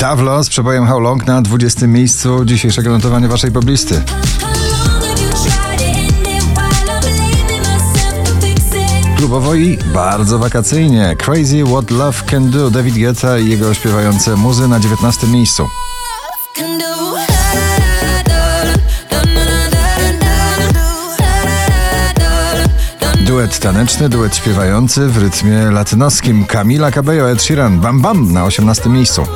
Tawlo z przebojem How Long na 20 miejscu dzisiejszego notowania waszej poblisty. Klubowo i bardzo wakacyjnie. Crazy What Love Can Do. David Guetta i jego śpiewające muzy na 19 miejscu. Duet taneczny, duet śpiewający w rytmie latynoskim. Camila Cabello, Ed Sheeran, Bam Bam na 18 miejscu.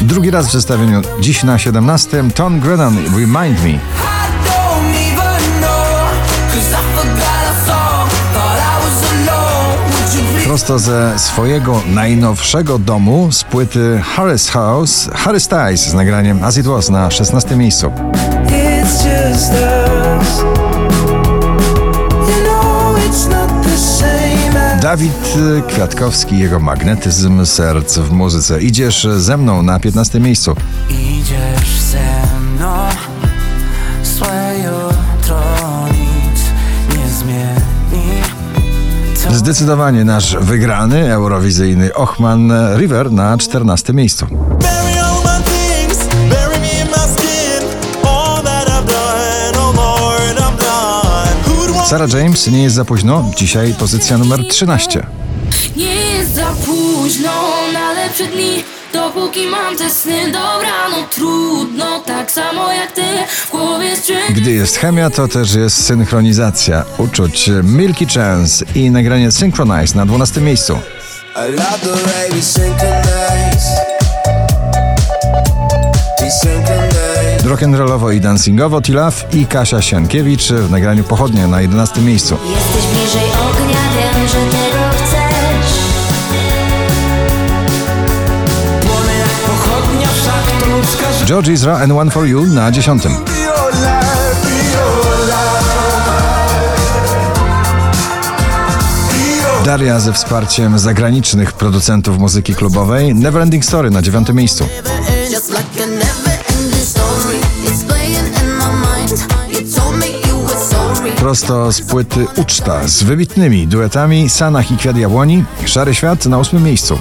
Drugi raz w zestawieniu dziś na 17 Tom Grennan, Remind Me. Prosto ze swojego najnowszego domu z płyty Harris House, Harry Styles z nagraniem As It Was na 16 miejscu. Dawid Kwiatkowski, jego magnetyzm serc w muzyce. Idziesz ze mną na 15 miejscu. Idziesz ze Zdecydowanie nasz wygrany eurowizyjny Ochman River na 14 miejscu. Sarah James nie jest za późno. Dzisiaj pozycja numer 13. Nie jest za późno na lepsze dni, dopóki mam te sny. Dobrano trudno, tak samo jak ty. Gdy jest chemia, to też jest synchronizacja uczuć. Milky Chance i nagranie Synchronize na 12 miejscu. Rock'n'rollowo i dancingowo Tilaf i Kasia Sienkiewicz w nagraniu Pochodnie na 11 miejscu. Jesteś bliżej ognia, wiem, że tego chcesz płonę jak pochodnia, wszak to ludzka. George Ezra and One For You na 10. Daria ze wsparciem zagranicznych producentów muzyki klubowej Neverending Story na dziewiątym miejscu. Prosto z płyty Uczta z wybitnymi duetami Sanach i Kwiat Jabłoni, Szary Świat na ósmym miejscu.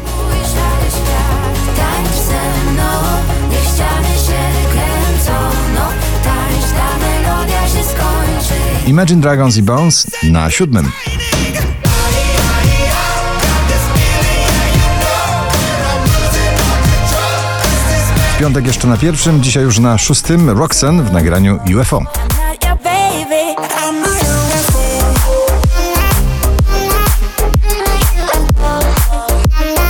Imagine Dragons i Bones na siódmym. Piątek jeszcze na pierwszym, dzisiaj już na szóstym Roxanne w nagraniu UFO.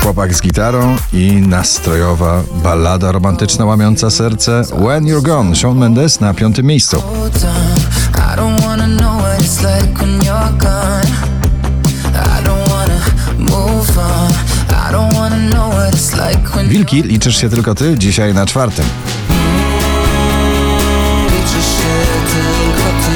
Chłopak z gitarą i nastrojowa ballada romantyczna łamiąca serce When You're Gone, Shawn Mendes na piątym miejscu. I don't wanna know what it's like when you're gone. Wilki, liczysz się tylko ty, dzisiaj na czwartym. liczysz się tylko ty.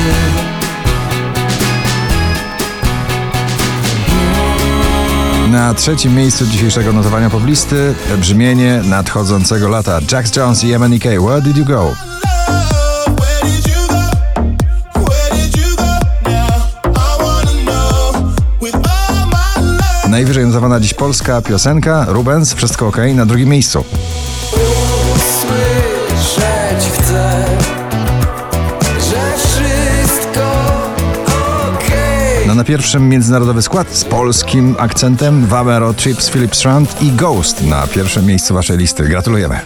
Na trzecim miejscu dzisiejszego notowania poblisty brzmienie nadchodzącego lata Jax Jones i MNK Where Did You Go? Najwyżej notowana dziś polska piosenka Rubens, Wszystko OK na drugim miejscu. Słyszeć chcę, że wszystko. No na pierwszym międzynarodowy skład z polskim akcentem Wabero, Trips, Philip Strand i Ghost na pierwszym miejscu waszej listy. Gratulujemy.